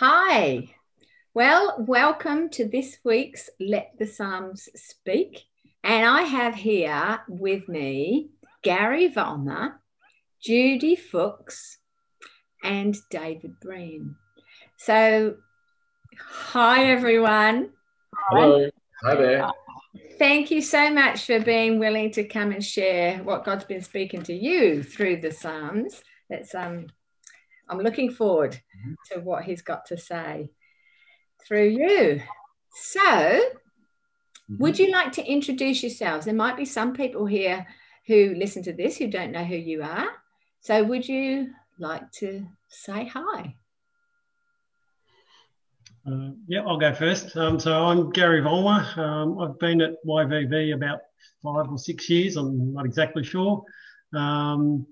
Hi. Well, welcome to this week's Let the Psalms Speak. And I have here with me Gary Vollmer, Judy Fuchs, and David Breen. So, hi everyone. Hello. Hi there. Thank you so much for being willing to come and share what God's been speaking to you through the Psalms. It's um I'm looking forward mm-hmm. to what he's got to say through you. So, mm-hmm. would you like to introduce yourselves? There might be some people here who listen to this who don't know who you are. So, would you like to say hi? Uh, yeah, I'll go first. Um, so I'm Gary Volmer. Um, I've been at YVV about five or six years. I'm not exactly sure. Um,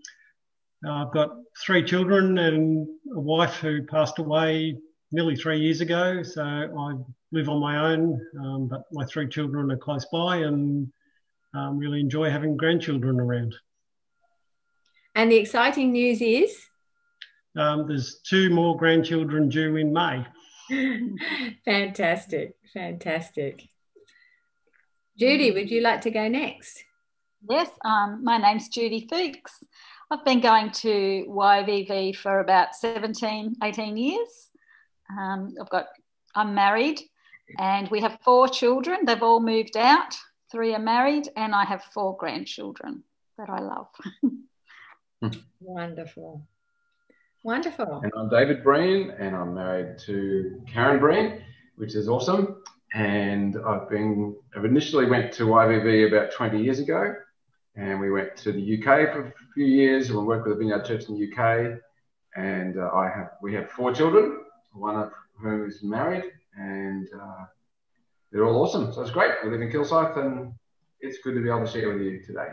I've got three children and a wife who passed away nearly three years ago. So I live on my own, um, but my three children are close by and um, really enjoy having grandchildren around. And the exciting news is? Um, there's two more grandchildren due in May. fantastic, fantastic. Judy, would you like to go next? Yes, um, my name's Judy Fuchs. I've been going to YVV for about 17, 18 years. Um, I've got, I'm married and we have four children. They've all moved out. Three are married and I have four grandchildren that I love. Wonderful. Wonderful. And I'm David Breen and I'm married to Karen Breen, which is awesome. And I've been, I've initially went to YVV about 20 years ago and we went to the UK for a few years and we worked with the Vineyard Church in the UK. And uh, I have we have four children, one of whom is married, and uh, they're all awesome. So it's great. We live in Kilsyth, and it's good to be able to share with you today.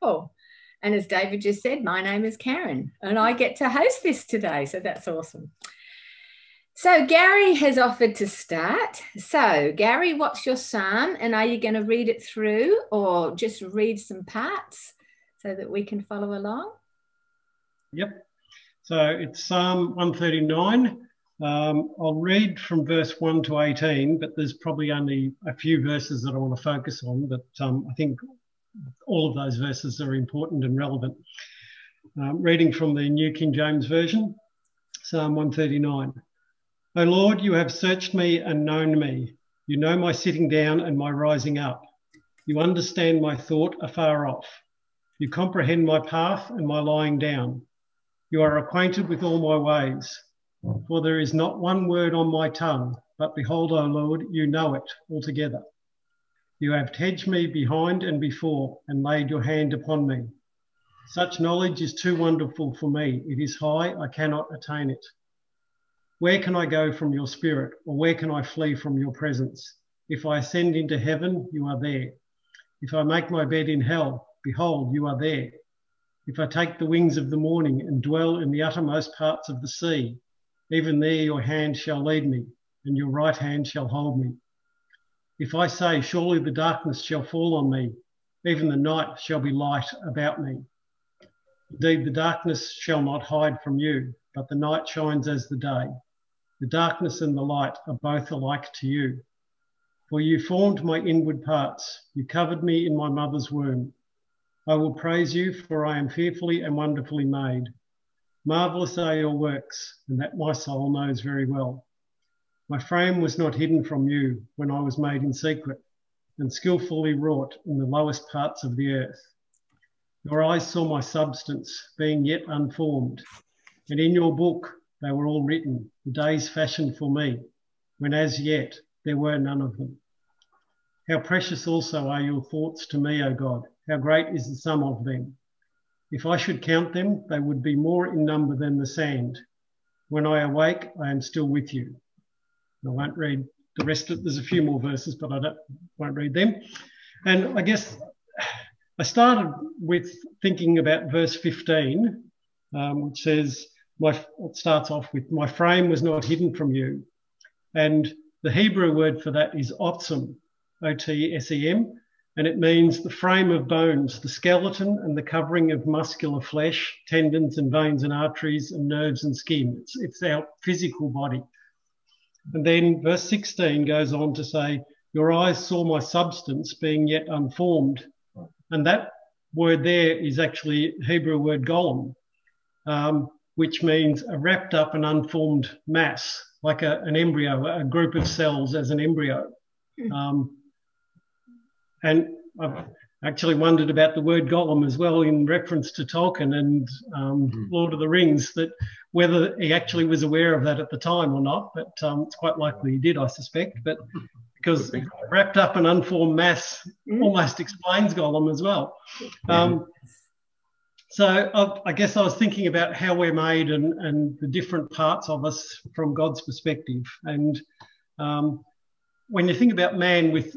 Cool. And as David just said, my name is Karen, and I get to host this today. So that's awesome. So Gary has offered to start. So Gary, what's your psalm, and are you going to read it through, or just read some parts so that we can follow along? Yep. So it's Psalm 139. Um, I'll read from verse 1 to 18, but there's probably only a few verses that I want to focus on. But um, I think all of those verses are important and relevant. Um, reading from the New King James Version, Psalm 139. O Lord, you have searched me and known me. You know my sitting down and my rising up. You understand my thought afar off. You comprehend my path and my lying down. You are acquainted with all my ways. For there is not one word on my tongue, but behold, O Lord, you know it altogether. You have hedged me behind and before and laid your hand upon me. Such knowledge is too wonderful for me. It is high, I cannot attain it. Where can I go from your spirit, or where can I flee from your presence? If I ascend into heaven, you are there. If I make my bed in hell, behold, you are there. If I take the wings of the morning and dwell in the uttermost parts of the sea, even there your hand shall lead me, and your right hand shall hold me. If I say, Surely the darkness shall fall on me, even the night shall be light about me. Indeed, the darkness shall not hide from you, but the night shines as the day. The darkness and the light are both alike to you. For you formed my inward parts, you covered me in my mother's womb. I will praise you, for I am fearfully and wonderfully made. Marvelous are your works, and that my soul knows very well. My frame was not hidden from you when I was made in secret and skillfully wrought in the lowest parts of the earth. Your eyes saw my substance, being yet unformed, and in your book they were all written, the days fashioned for me, when as yet there were none of them. How precious also are your thoughts to me, O God. How great is the sum of them. If I should count them, they would be more in number than the sand. When I awake, I am still with you. I won't read the rest of there's a few more verses, but I don't, won't read them. And I guess I started with thinking about verse 15, um, which says, my, it starts off with, My frame was not hidden from you. And the Hebrew word for that is otsem, O T S E M. and it means the frame of bones, the skeleton and the covering of muscular flesh, tendons and veins and arteries and nerves and skin. It's, it's our physical body. And then verse 16 goes on to say, Your eyes saw my substance being yet unformed. And that word there is actually Hebrew word golem, um, which means a wrapped up and unformed mass, like a, an embryo, a group of cells as an embryo. Hmm. Um, and I've actually wondered about the word Gollum as well in reference to Tolkien and um, mm. Lord of the Rings, that whether he actually was aware of that at the time or not, but um, it's quite likely he did, I suspect. But because wrapped up in unformed mass mm. almost explains Gollum as well. Um, so I, guess I was thinking about how we're made and, and the different parts of us from God's perspective. And um, when you think about man with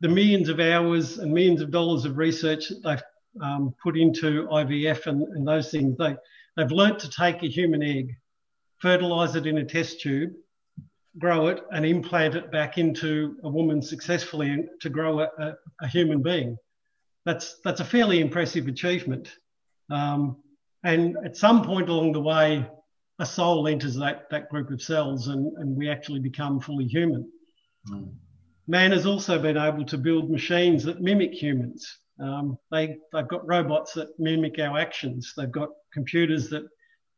the millions of hours and millions of dollars of research that they've um, put into IVF and, and those things, they, they've learnt to take a human egg, fertilise it in a test tube, grow it, and implant it back into a woman successfully to grow a, a, a human being. That's, that's a fairly impressive achievement. Um, and at some point along the way, a soul enters that, that group of cells and, and we actually become fully human. Mm man has also been able to build machines that mimic humans. Um, they, they've got robots that mimic our actions. They've got computers that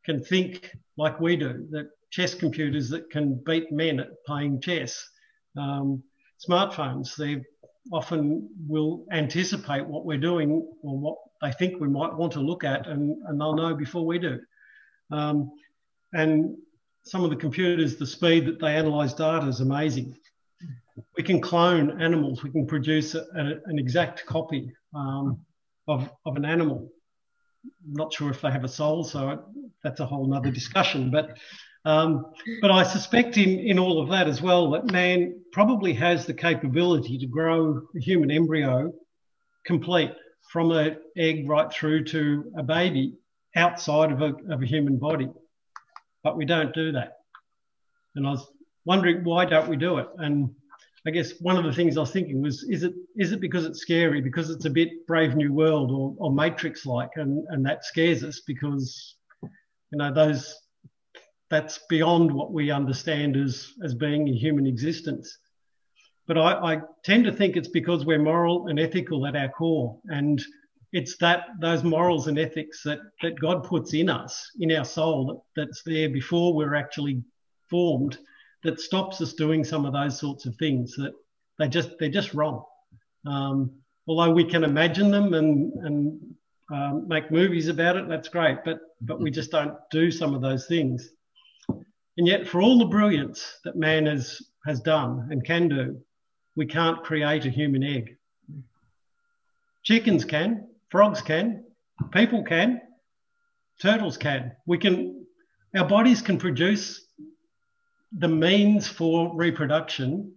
can think like we do, that chess computers that can beat men at playing chess. Um, smartphones, they often will anticipate what we're doing or what they think we might want to look at, and, and they'll know before we do. Um, and some of the computers, the speed that they analyze data is amazing we can clone animals. We can produce a, a, an exact copy um, of, of an animal. I'm not sure if they have a soul, so that's a whole other discussion. But um, but I suspect in, in all of that as well that man probably has the capability to grow a human embryo complete from an egg right through to a baby outside of a, of a human body. But we don't do that. And I was wondering why don't we do it? And I guess one of the things I was thinking was, is it is it because it's scary, because it's a bit Brave New World or, or Matrix like, and, and that scares us because, you know, those that's beyond what we understand as as being a human existence. But I, I tend to think it's because we're moral and ethical at our core, and it's that those morals and ethics that that God puts in us, in our soul, that, that's there before we're actually formed that stops us doing some of those sorts of things that they just they're just wrong. Um, although we can imagine them and and um, make movies about it, that's great. But but we just don't do some of those things. And yet, for all the brilliance that man has has done and can do, we can't create a human egg. Chickens can, frogs can, people can, turtles can. We can. Our bodies can produce the means for reproduction,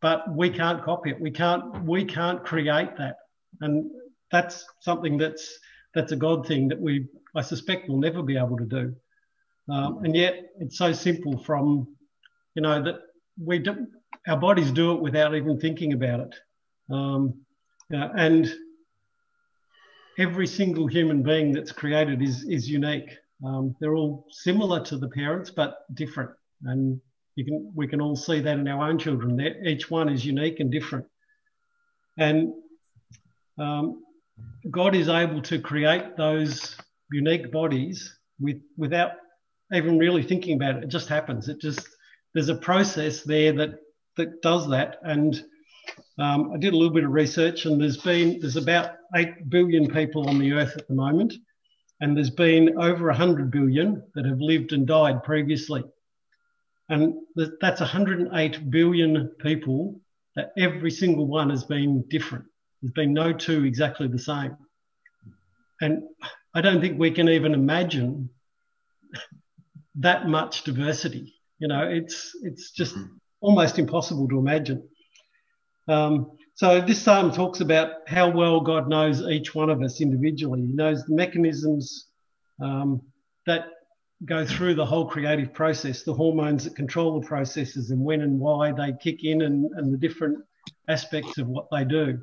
but we can't copy it. We can't we can't create that, and that's something that's that's a God thing that we I suspect will never be able to do. Um, and yet it's so simple from you know that we do, our bodies do it without even thinking about it. Um, and every single human being that's created is is unique. Um, they're all similar to the parents, but different. And you can we can all see that in our own children. Each one is unique and different, and um, God is able to create those unique bodies with without even really thinking about it. It just happens. It just there's a process there that that does that. And um, I did a little bit of research, and there's been there's about eight billion people on the earth at the moment, and there's been over hundred billion that have lived and died previously. And that's 108 billion people that every single one has been different. There's been no two exactly the same. And I don't think we can even imagine that much diversity. You know, it's it's just almost impossible to imagine. Um, so this psalm talks about how well God knows each one of us individually. He knows the mechanisms um, that go through the whole creative process, the hormones that control the processes and when and why they kick in and, and the different aspects of what they do.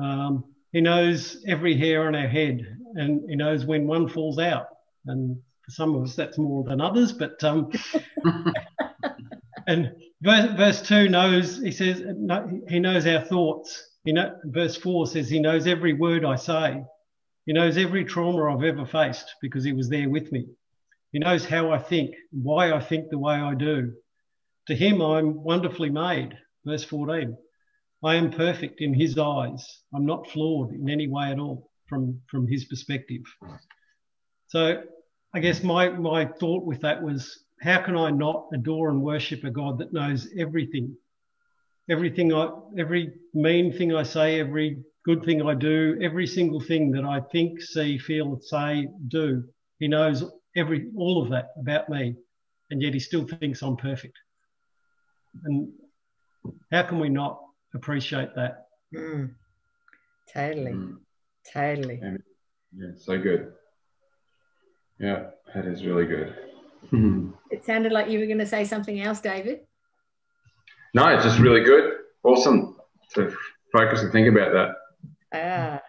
Um, he knows every hair on our head, and he knows when one falls out. And for some of us, that's more than others. But um, and verse, verse two knows. He says he knows our thoughts. You know, verse four says he knows every word I say. He knows every trauma I've ever faced because he was there with me. He knows how I think, why I think the way I do. To him, I'm wonderfully made. Verse 14. I am perfect in his eyes. I'm not flawed in any way at all from, from his perspective. So I guess my, my thought with that was how can I not adore and worship a God that knows everything? Everything I, every mean thing I say, every good thing I do, every single thing that I think, see, feel, say, do. He knows every all of that about me, and yet he still thinks I'm perfect. And how can we not appreciate that? Mm. Totally, mm. totally. Yeah, so good. Yeah, that is really good. it sounded like you were going to say something else, David. No, it's just really good. Awesome to focus and think about that. Ah.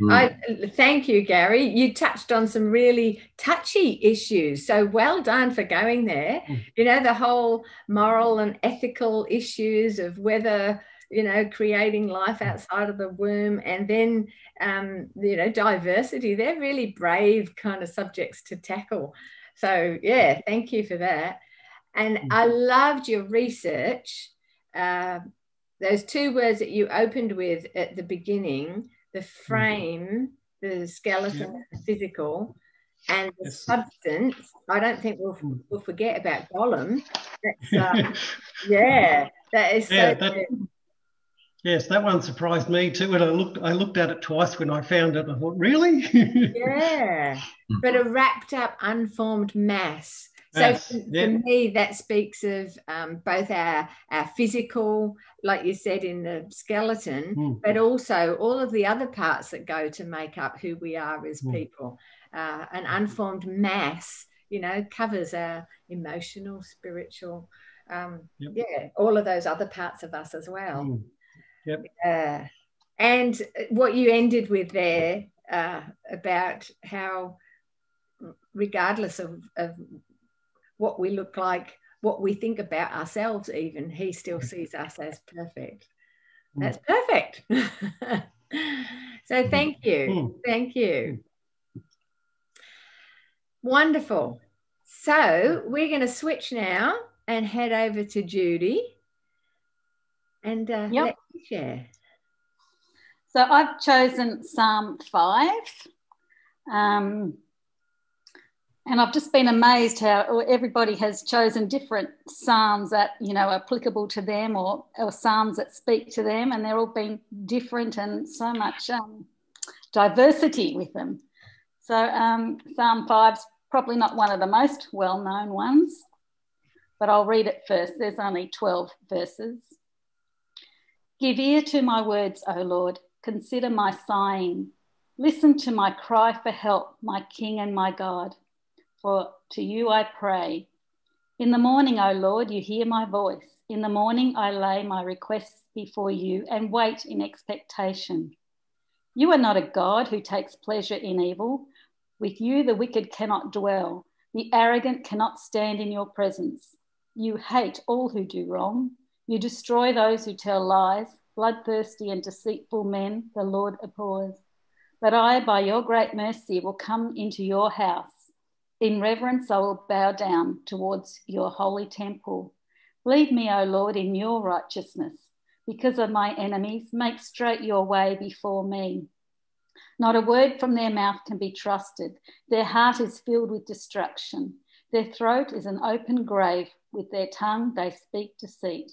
Mm. I thank you, Gary. You touched on some really touchy issues. So well done for going there. Mm. You know, the whole moral and ethical issues of whether, you know, creating life hmm. outside of the womb and then, um, you know, diversity. They're really brave kind of subjects to tackle. So, yeah, thank you for that. And mm. I loved your research. Uh, those two words that you opened with at the beginning the mm-hmm. frame, the skeleton, the physical, and the yes. substance. I don't think we'll, mm. we'll forget about Gollum. Um, yeah, that is yeah, so that, Yes, that one surprised me too. When I looked, I looked at it twice when I found it. I thought, really? yeah, but a wrapped up, unformed mass so for, yeah. for, me, that speaks of um, both our, our physical, like you said, in the skeleton, mm. but also all of the other parts that go to make up who we are as mm. people. Uh, an unformed mass, you know, covers our emotional, spiritual, um, yep. yeah, all of those other parts of us as well. Mm. Yep. Uh, and what you ended with there uh, about how regardless of, of what we look like, what we think about ourselves, even, he still mm. sees us as perfect. Mm. That's perfect. so mm. thank you. Thank you. Wonderful. So we're going to switch now and head over to Judy and uh, yep. Share. So I've chosen Psalm 5. Um, and I've just been amazed how everybody has chosen different psalms that you know are applicable to them, or, or psalms that speak to them, and they're all been different and so much um, diversity with them. So um, Psalm five's probably not one of the most well-known ones, but I'll read it first. There's only twelve verses. Give ear to my words, O Lord. Consider my sighing. Listen to my cry for help, my King and my God for to you I pray. In the morning, O Lord, you hear my voice. In the morning, I lay my requests before you and wait in expectation. You are not a God who takes pleasure in evil. With you, the wicked cannot dwell, the arrogant cannot stand in your presence. You hate all who do wrong. You destroy those who tell lies. Bloodthirsty and deceitful men, the Lord abhors. But I, by your great mercy, will come into your house. In reverence, I will bow down towards your holy temple. Lead me, O Lord, in your righteousness. Because of my enemies, make straight your way before me. Not a word from their mouth can be trusted. Their heart is filled with destruction. Their throat is an open grave. With their tongue, they speak deceit.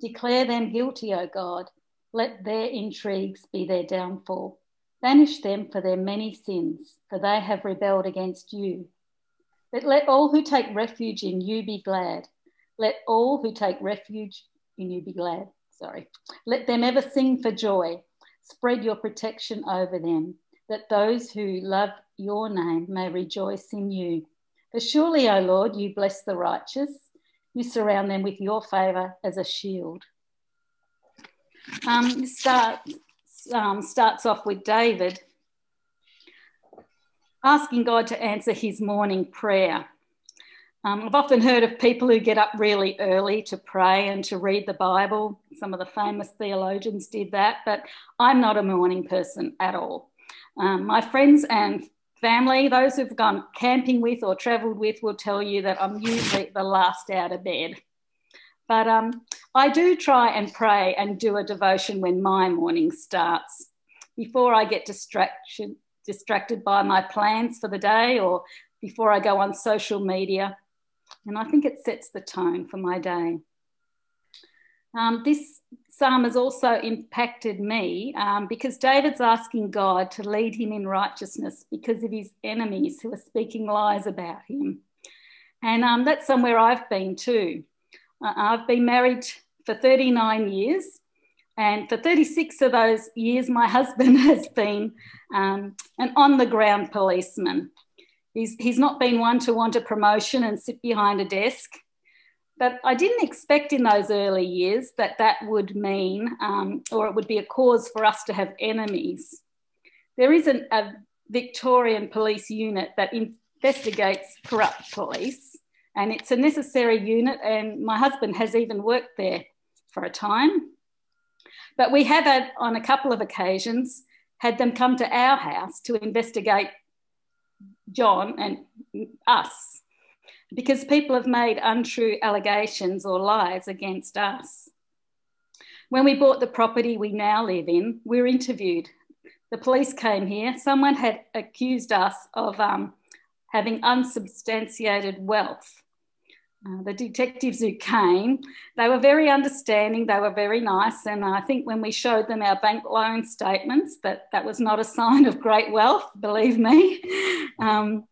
Declare them guilty, O God. Let their intrigues be their downfall. Banish them for their many sins, for they have rebelled against you. But let all who take refuge in you be glad. Let all who take refuge in you be glad. Sorry. Let them ever sing for joy. Spread your protection over them, that those who love your name may rejoice in you. For surely, O Lord, you bless the righteous. You surround them with your favour as a shield. Um, start um, starts off with David asking God to answer his morning prayer. Um, I've often heard of people who get up really early to pray and to read the Bible. Some of the famous theologians did that, but I'm not a morning person at all. Um, my friends and family, those who've gone camping with or travelled with, will tell you that I'm usually the last out of bed. But um, I do try and pray and do a devotion when my morning starts before I get distraction, distracted by my plans for the day or before I go on social media. And I think it sets the tone for my day. Um, this psalm has also impacted me um, because David's asking God to lead him in righteousness because of his enemies who are speaking lies about him. And um, that's somewhere I've been too. Uh, I've been married for 39 years, and for 36 of those years, my husband has been um, an on the ground policeman. He's, he's not been one to want a promotion and sit behind a desk. But I didn't expect in those early years that that would mean, um, or it would be a cause for us to have enemies. There isn't a Victorian police unit that investigates corrupt police, and it's a necessary unit. And my husband has even worked there for a time. But we have had, on a couple of occasions, had them come to our house to investigate John and us because people have made untrue allegations or lies against us. When we bought the property we now live in, we were interviewed. The police came here. Someone had accused us of um, having unsubstantiated wealth. Uh, the detectives who came, they were very understanding, they were very nice. And I think when we showed them our bank loan statements, that that was not a sign of great wealth, believe me. Um,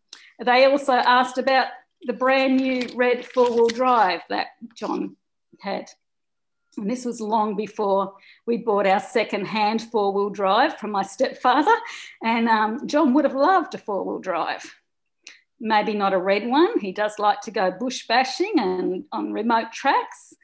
they also asked about the brand new red four wheel drive that John had. And this was long before we bought our second hand four wheel drive from my stepfather. And um, John would have loved a four wheel drive maybe not a red one. He does like to go bush bashing and on remote tracks.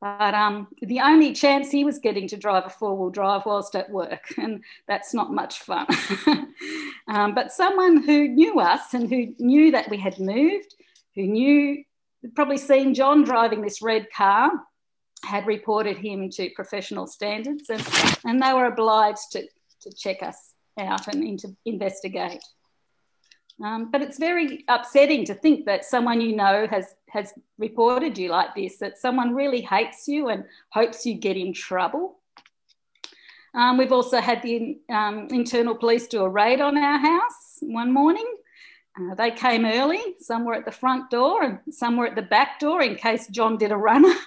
But um, the only chance he was getting to drive a four wheel drive whilst at work, and that's not much fun. um, but someone who knew us and who knew that we had moved, who knew, probably seen John driving this red car, had reported him to professional standards, and, and they were obliged to, to check us out and to investigate. Um, but it's very upsetting to think that someone you know has has reported you like this, that someone really hates you and hopes you get in trouble. Um, we've also had the um, internal police do a raid on our house one morning. Uh, they came early, some were at the front door and some were at the back door in case John did a runner.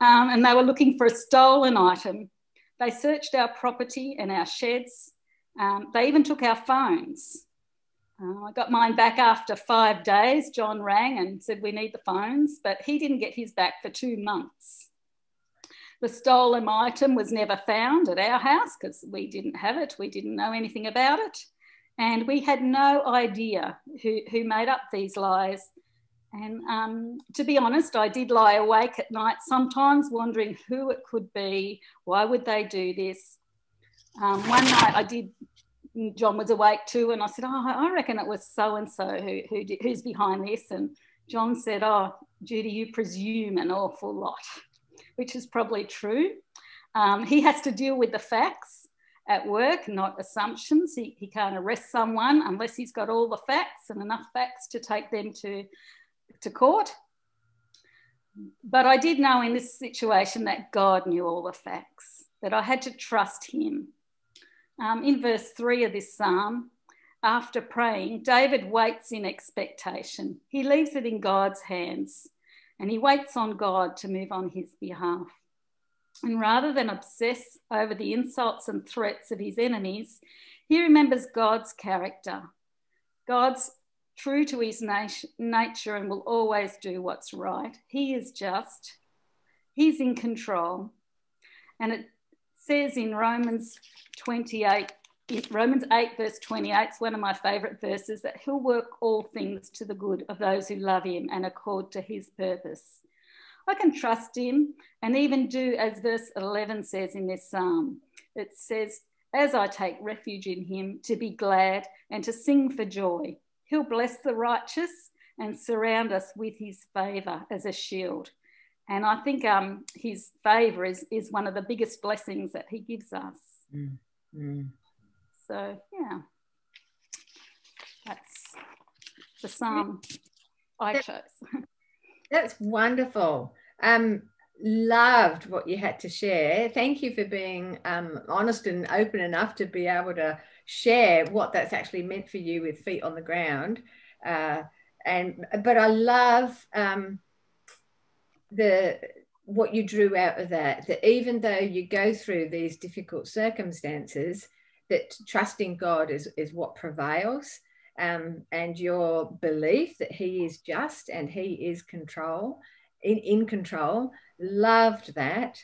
Um, and they were looking for a stolen item. They searched our property and our sheds. Um, they even took our phones. Uh, I got mine back after five days. John rang and said, We need the phones, but he didn't get his back for two months. The stolen item was never found at our house because we didn't have it, we didn't know anything about it. And we had no idea who, who made up these lies. And um, to be honest, I did lie awake at night sometimes wondering who it could be, why would they do this. Um, one night I did John was awake too, and I said, "Oh, I reckon it was so and so who who who's behind this." And John said, "Oh, Judy, you presume an awful lot," which is probably true. Um, he has to deal with the facts at work, not assumptions. He, he can't arrest someone unless he's got all the facts and enough facts to take them to, to court. But I did know in this situation that God knew all the facts, that I had to trust him um, in verse 3 of this psalm, after praying, David waits in expectation. He leaves it in God's hands and he waits on God to move on his behalf. And rather than obsess over the insults and threats of his enemies, he remembers God's character. God's true to his nature and will always do what's right. He is just, he's in control. And it says in Romans 28, Romans 8, verse 28, it's one of my favourite verses, that he'll work all things to the good of those who love him and accord to his purpose. I can trust him and even do as verse 11 says in this psalm. It says, as I take refuge in him, to be glad and to sing for joy. He'll bless the righteous and surround us with his favour as a shield. And I think um, his favour is, is one of the biggest blessings that he gives us. Mm. Mm. So, yeah, that's the psalm I chose. That's wonderful. Um, loved what you had to share. Thank you for being um, honest and open enough to be able to share what that's actually meant for you with feet on the ground. Uh, and but I love um, the what you drew out of that. That even though you go through these difficult circumstances, that trusting God is is what prevails. Um, and your belief that He is just and He is control in, in control. Loved that.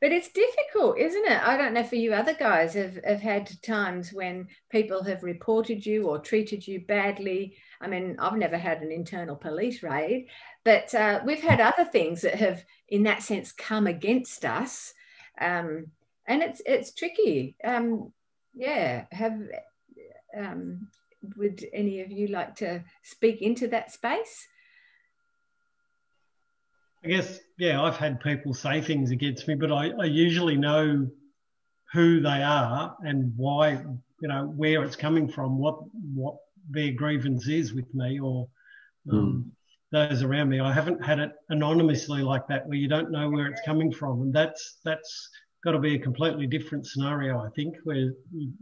But it's difficult, isn't it? I don't know for you other guys have, have had times when people have reported you or treated you badly. I mean, I've never had an internal police raid, but uh, we've had other things that have, in that sense, come against us. Um, and it's it's tricky. Um, yeah, have um, would any of you like to speak into that space? I guess, yeah, I've had people say things against me, but I, I usually know who they are and why, you know, where it's coming from, what what their grievance is with me or um, mm. those around me. I haven't had it anonymously like that, where you don't know where it's coming from, and that's that's got to be a completely different scenario, I think, where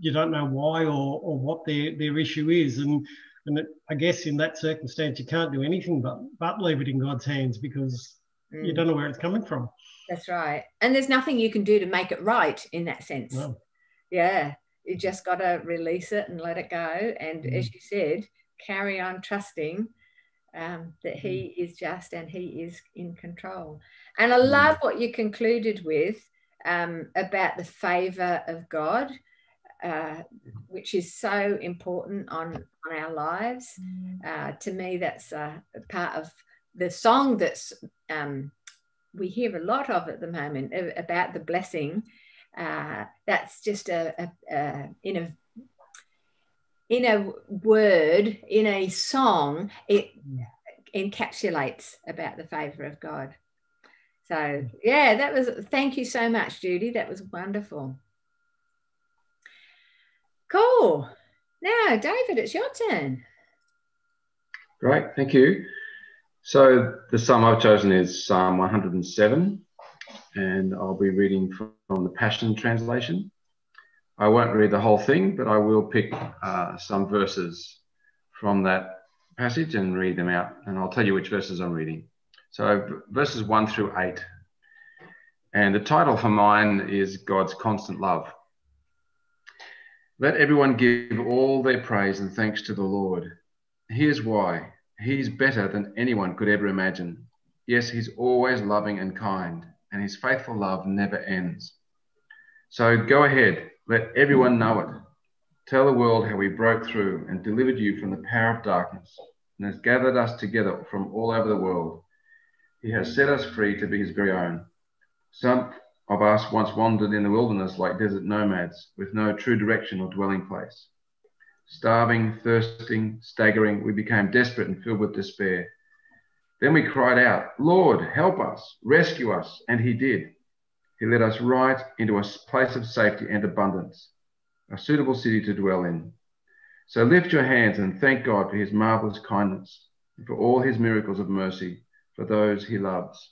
you don't know why or, or what their, their issue is. And, and it, I guess in that circumstance, you can't do anything but, but leave it in God's hands because mm. you don't know where it's coming from. That's right. And there's nothing you can do to make it right in that sense. No. Yeah. You just got to release it and let it go. And mm. as you said, carry on trusting um, that He mm. is just and He is in control. And I mm. love what you concluded with um, about the favor of God. Uh, which is so important on, on our lives. Uh, to me, that's a part of the song that's um, we hear a lot of at the moment about the blessing. Uh, that's just a, a, a, in a in a word in a song it encapsulates about the favor of God. So yeah, that was thank you so much, Judy. That was wonderful. Cool. Now, David, it's your turn. Great, thank you. So the psalm I've chosen is Psalm 107, and I'll be reading from the Passion Translation. I won't read the whole thing, but I will pick uh, some verses from that passage and read them out, and I'll tell you which verses I'm reading. So verses 1 through 8. And the title for mine is God's Constant Love. Let everyone give all their praise and thanks to the Lord. Here's why He's better than anyone could ever imagine. Yes, He's always loving and kind, and His faithful love never ends. So go ahead, let everyone know it. Tell the world how He broke through and delivered you from the power of darkness and has gathered us together from all over the world. He has set us free to be His very own. Some of us once wandered in the wilderness like desert nomads with no true direction or dwelling place. Starving, thirsting, staggering, we became desperate and filled with despair. Then we cried out, Lord, help us, rescue us. And he did. He led us right into a place of safety and abundance, a suitable city to dwell in. So lift your hands and thank God for his marvelous kindness and for all his miracles of mercy for those he loves.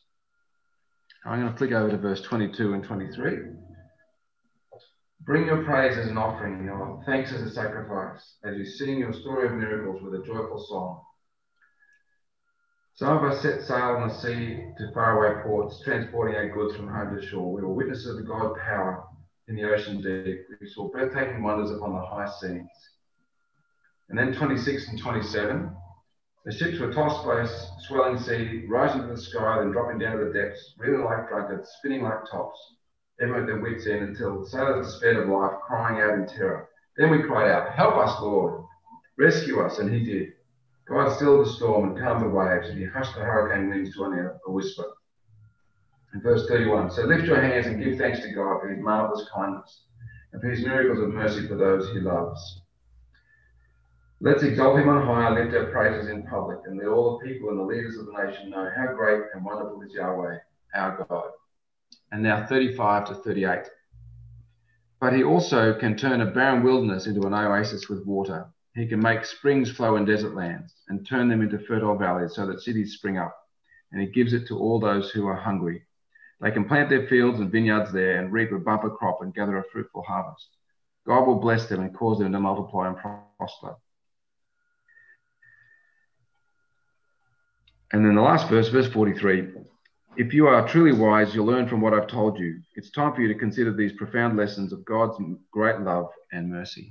I'm going to flick over to verse 22 and 23. Bring your praise as an offering, your thanks as a sacrifice, as you sing your story of miracles with a joyful song. Some of us set sail on the sea to faraway ports, transporting our goods from home to shore. We were witnesses of the God power in the ocean deep. We saw breathtaking wonders upon the high seas. And then 26 and 27. The ships were tossed by a swelling sea, rising to the sky, then dropping down to the depths, reeling like drunkards, spinning like tops everyone at their wits' end until the sailors despaired of life, crying out in terror. Then we cried out, Help us, Lord! Rescue us! And he did. God stilled the storm and calmed the waves, and he hushed the hurricane winds to only a whisper. In verse 31, so lift your hands and give thanks to God for his marvelous kindness and for his miracles of mercy for those he loves. Let's exalt him on high and lift our praises in public, and let all the people and the leaders of the nation know how great and wonderful is Yahweh, our God. And now 35 to 38. But he also can turn a barren wilderness into an oasis with water. He can make springs flow in desert lands and turn them into fertile valleys so that cities spring up. And he gives it to all those who are hungry. They can plant their fields and vineyards there and reap a bumper crop and gather a fruitful harvest. God will bless them and cause them to multiply and prosper. And then the last verse, verse 43 If you are truly wise, you'll learn from what I've told you. It's time for you to consider these profound lessons of God's great love and mercy.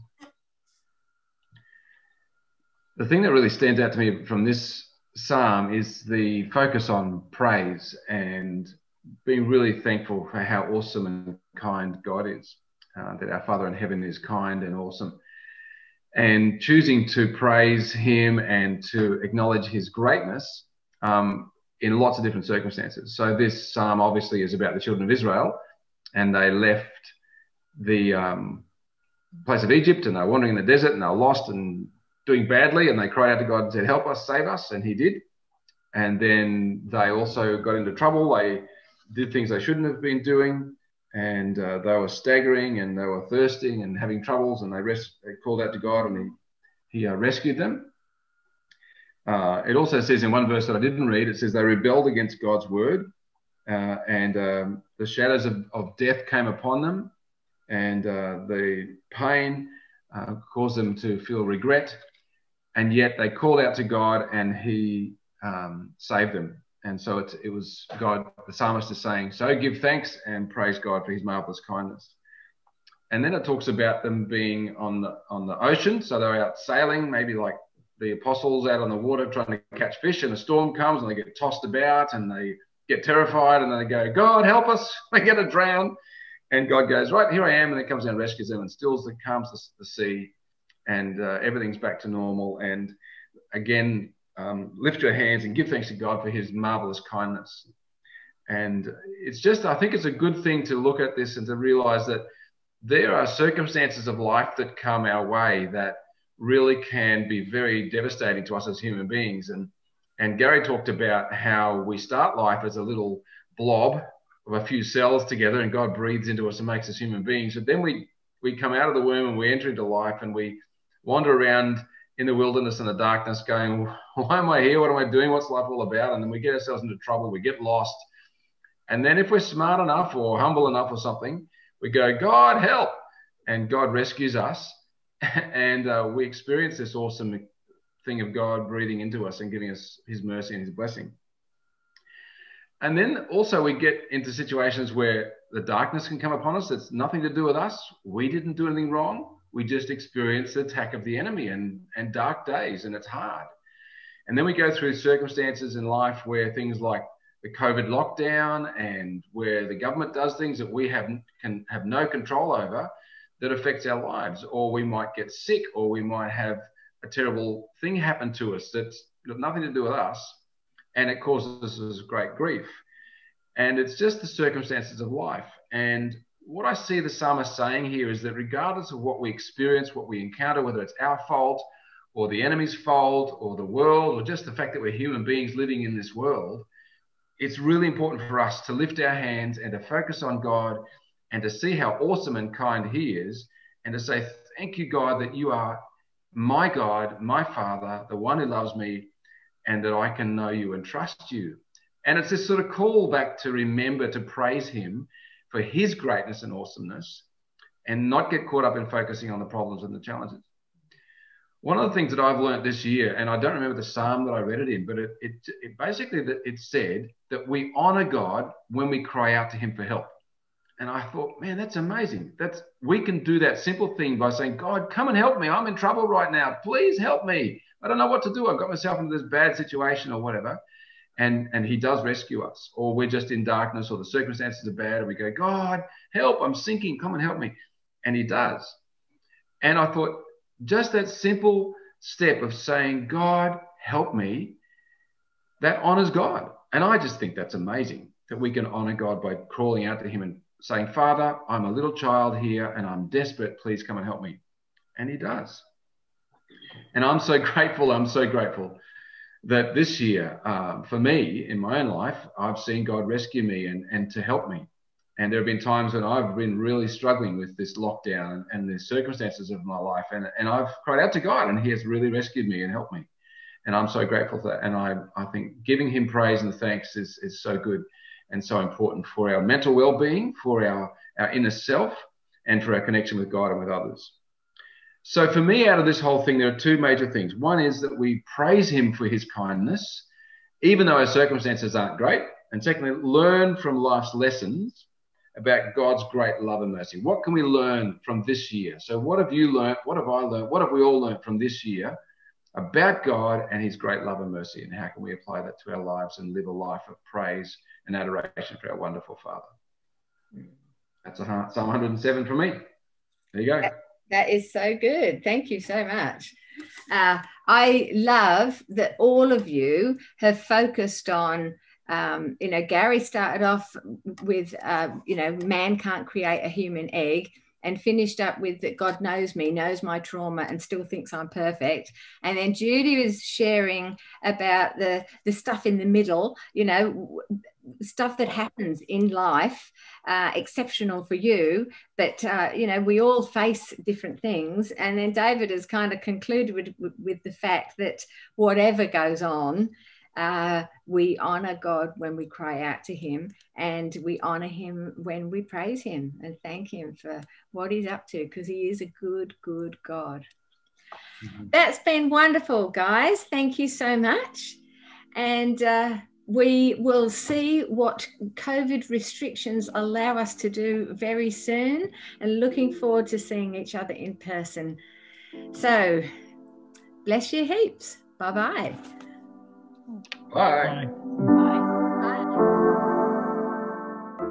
The thing that really stands out to me from this psalm is the focus on praise and being really thankful for how awesome and kind God is, uh, that our Father in heaven is kind and awesome. And choosing to praise Him and to acknowledge His greatness um, in lots of different circumstances. So, this psalm obviously is about the children of Israel, and they left the um, place of Egypt and they're wandering in the desert and they're lost and doing badly. And they cried out to God and said, Help us, save us. And He did. And then they also got into trouble. They did things they shouldn't have been doing, and uh, they were staggering and they were thirsting and having troubles, and they, they called out to God, and He, he uh, rescued them. Uh, it also says in one verse that I didn't read, it says they rebelled against God's word, uh, and um, the shadows of, of, death came upon them, and uh, the pain uh, caused them to feel regret, and yet they called out to God, and He um, saved them. And so it, it was God, the psalmist is saying, So give thanks and praise God for his marvelous kindness. And then it talks about them being on the, on the ocean. So they're out sailing, maybe like the apostles out on the water trying to catch fish, and a storm comes and they get tossed about and they get terrified and they go, God, help us, we're going to drown. And God goes, Right, here I am. And then comes down and rescues them and stills the, calms the, the sea, and uh, everything's back to normal. And again, um, lift your hands and give thanks to God for his marvelous kindness. And it's just, I think it's a good thing to look at this and to realize that there are circumstances of life that come our way that really can be very devastating to us as human beings. And, and Gary talked about how we start life as a little blob of a few cells together and God breathes into us and makes us human beings. But then we, we come out of the womb and we enter into life and we wander around in the wilderness and the darkness going, why am I here? What am I doing? What's life all about? And then we get ourselves into trouble. We get lost. And then if we're smart enough or humble enough or something, we go, God, help. And God rescues us. and uh, we experience this awesome thing of God breathing into us and giving us his mercy and his blessing. And then also we get into situations where the darkness can come upon us. It's nothing to do with us. We didn't do anything wrong we just experience the attack of the enemy and, and dark days, and it's hard. And then we go through circumstances in life where things like the COVID lockdown and where the government does things that we have can have no control over that affects our lives, or we might get sick, or we might have a terrible thing happen to us that's got nothing to do with us, and it causes us great grief. And it's just the circumstances of life. And what I see the psalmist saying here is that regardless of what we experience, what we encounter, whether it's our fault or the enemy's fault or the world or just the fact that we're human beings living in this world, it's really important for us to lift our hands and to focus on God and to see how awesome and kind He is and to say, Thank you, God, that you are my God, my Father, the one who loves me, and that I can know you and trust you. And it's this sort of call back to remember to praise Him for his greatness and awesomeness and not get caught up in focusing on the problems and the challenges. One of the things that I've learned this year, and I don't remember the psalm that I read it in, but it, it, it basically it said that we honor God when we cry out to Him for help. And I thought, man, that's amazing. That's we can do that simple thing by saying, God, come and help me. I'm in trouble right now. Please help me. I don't know what to do. I've got myself into this bad situation or whatever and and he does rescue us or we're just in darkness or the circumstances are bad and we go god help i'm sinking come and help me and he does and i thought just that simple step of saying god help me that honors god and i just think that's amazing that we can honor god by crawling out to him and saying, Father, I'm a little child here and I'm desperate. Please come and help me. And he does. And I'm so grateful. I'm so grateful that this year, uh, for me in my own life, I've seen God rescue me and, and to help me. And there have been times when I've been really struggling with this lockdown and, the circumstances of my life. And, and I've cried out to God and He has really rescued me and helped me. And I'm so grateful for that. And I, I think giving Him praise and thanks is, is so good and so important for our mental well being, for our, our inner self, and for our connection with God and with others. So, for me, out of this whole thing, there are two major things. One is that we praise Him for His kindness, even though our circumstances aren't great. And secondly, learn from life's lessons about God's great love and mercy. What can we learn from this year? So, what have you learned? What have I learned? What have we all learned from this year about God and His great love and mercy? And how can we apply that to our lives and live a life of praise and adoration for our wonderful Father? That's a heart. Psalm 107 from me. There you go. That is so good. Thank you so much. Uh, I love that all of you have focused on um, you know, Gary started off with, uh, you know, man can't create a human egg and finished up with that God knows me, knows my trauma, and still thinks I'm perfect. And then Judy was sharing about the the stuff in the middle, you know, stuff that happens in life, uh, exceptional for you, but uh, you know we all face different things. And then David has kind of concluded with, with the fact that whatever goes on, uh, we honor God when we cry out to Him, and we honor Him when we praise Him and thank Him for what He's up to because He is a good, good God. Mm-hmm. That's been wonderful, guys. Thank you so much. And uh, we will see what COVID restrictions allow us to do very soon, and looking forward to seeing each other in person. So, bless you heaps. Bye bye. Bye. Bye.